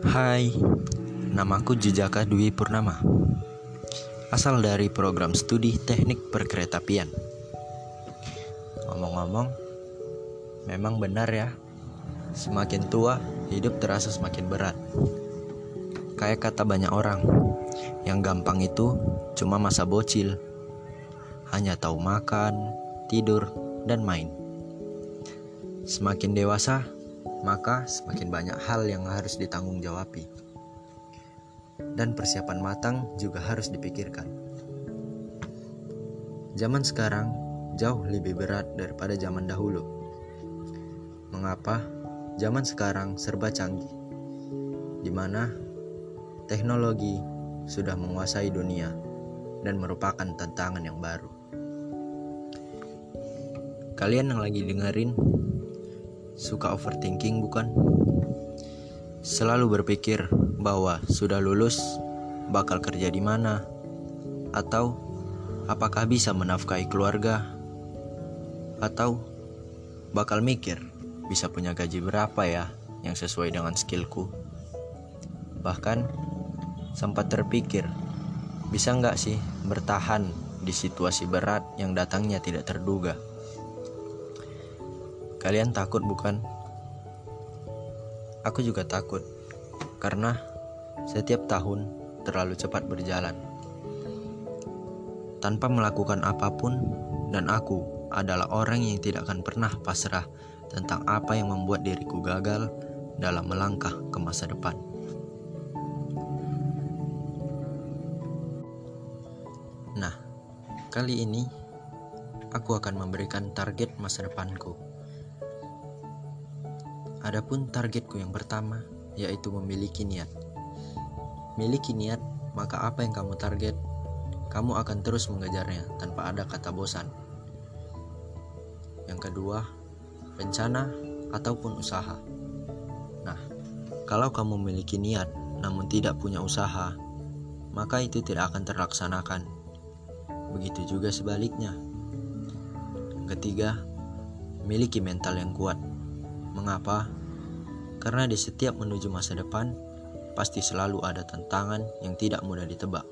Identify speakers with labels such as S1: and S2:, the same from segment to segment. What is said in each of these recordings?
S1: Hai, namaku Jejaka Dwi Purnama. Asal dari program studi teknik perkeretapian. Ngomong-ngomong, memang benar ya, semakin tua hidup terasa semakin berat. Kayak kata banyak orang, yang gampang itu cuma masa bocil. Hanya tahu makan, tidur, dan main. Semakin dewasa, maka semakin banyak hal yang harus ditanggung-jawabi. Dan persiapan matang juga harus dipikirkan. Zaman sekarang jauh lebih berat daripada zaman dahulu. Mengapa? Zaman sekarang serba canggih, di mana teknologi sudah menguasai dunia dan merupakan tantangan yang baru. Kalian yang lagi dengerin Suka overthinking bukan? Selalu berpikir bahwa sudah lulus bakal kerja di mana atau apakah bisa menafkahi keluarga atau bakal mikir bisa punya gaji berapa ya yang sesuai dengan skillku. Bahkan sempat terpikir bisa nggak sih bertahan di situasi berat yang datangnya tidak terduga. Kalian takut bukan? Aku juga takut karena setiap tahun terlalu cepat berjalan. Tanpa melakukan apa pun dan aku adalah orang yang tidak akan pernah pasrah tentang apa yang membuat diriku gagal dalam melangkah ke masa depan. Nah, kali ini aku akan memberikan target masa depanku. Adapun targetku yang pertama yaitu memiliki niat. Miliki niat, maka apa yang kamu target, kamu akan terus mengejarnya tanpa ada kata bosan. Yang kedua, rencana ataupun usaha. Nah, kalau kamu memiliki niat namun tidak punya usaha, maka itu tidak akan terlaksanakan. Begitu juga sebaliknya. Yang ketiga, miliki mental yang kuat. Mengapa? Karena di setiap menuju masa depan, pasti selalu ada tantangan yang tidak mudah ditebak.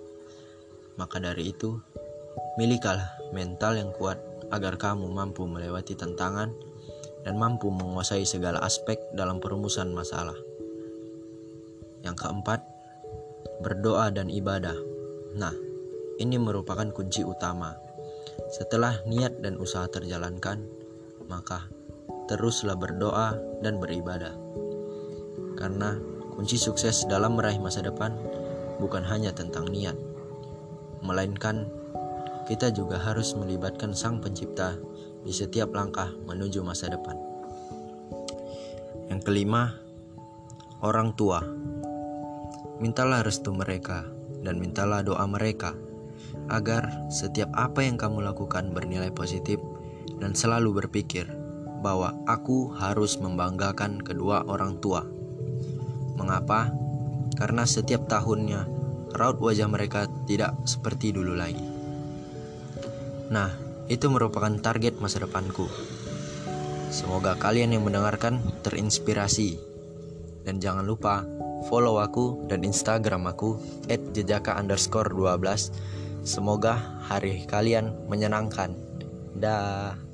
S1: Maka dari itu, milikilah mental yang kuat agar kamu mampu melewati tantangan dan mampu menguasai segala aspek dalam perumusan masalah. Yang keempat, berdoa dan ibadah. Nah, ini merupakan kunci utama. Setelah niat dan usaha terjalankan, maka teruslah berdoa dan beribadah. Karena kunci sukses dalam meraih masa depan bukan hanya tentang niat, melainkan kita juga harus melibatkan Sang Pencipta di setiap langkah menuju masa depan. Yang kelima, orang tua. Mintalah restu mereka dan mintalah doa mereka agar setiap apa yang kamu lakukan bernilai positif dan selalu berpikir bahwa aku harus membanggakan kedua orang tua. Mengapa? Karena setiap tahunnya raut wajah mereka tidak seperti dulu lagi. Nah, itu merupakan target masa depanku. Semoga kalian yang mendengarkan terinspirasi. Dan jangan lupa follow aku dan Instagram aku @jejaka underscore 12. Semoga hari kalian menyenangkan. Dah.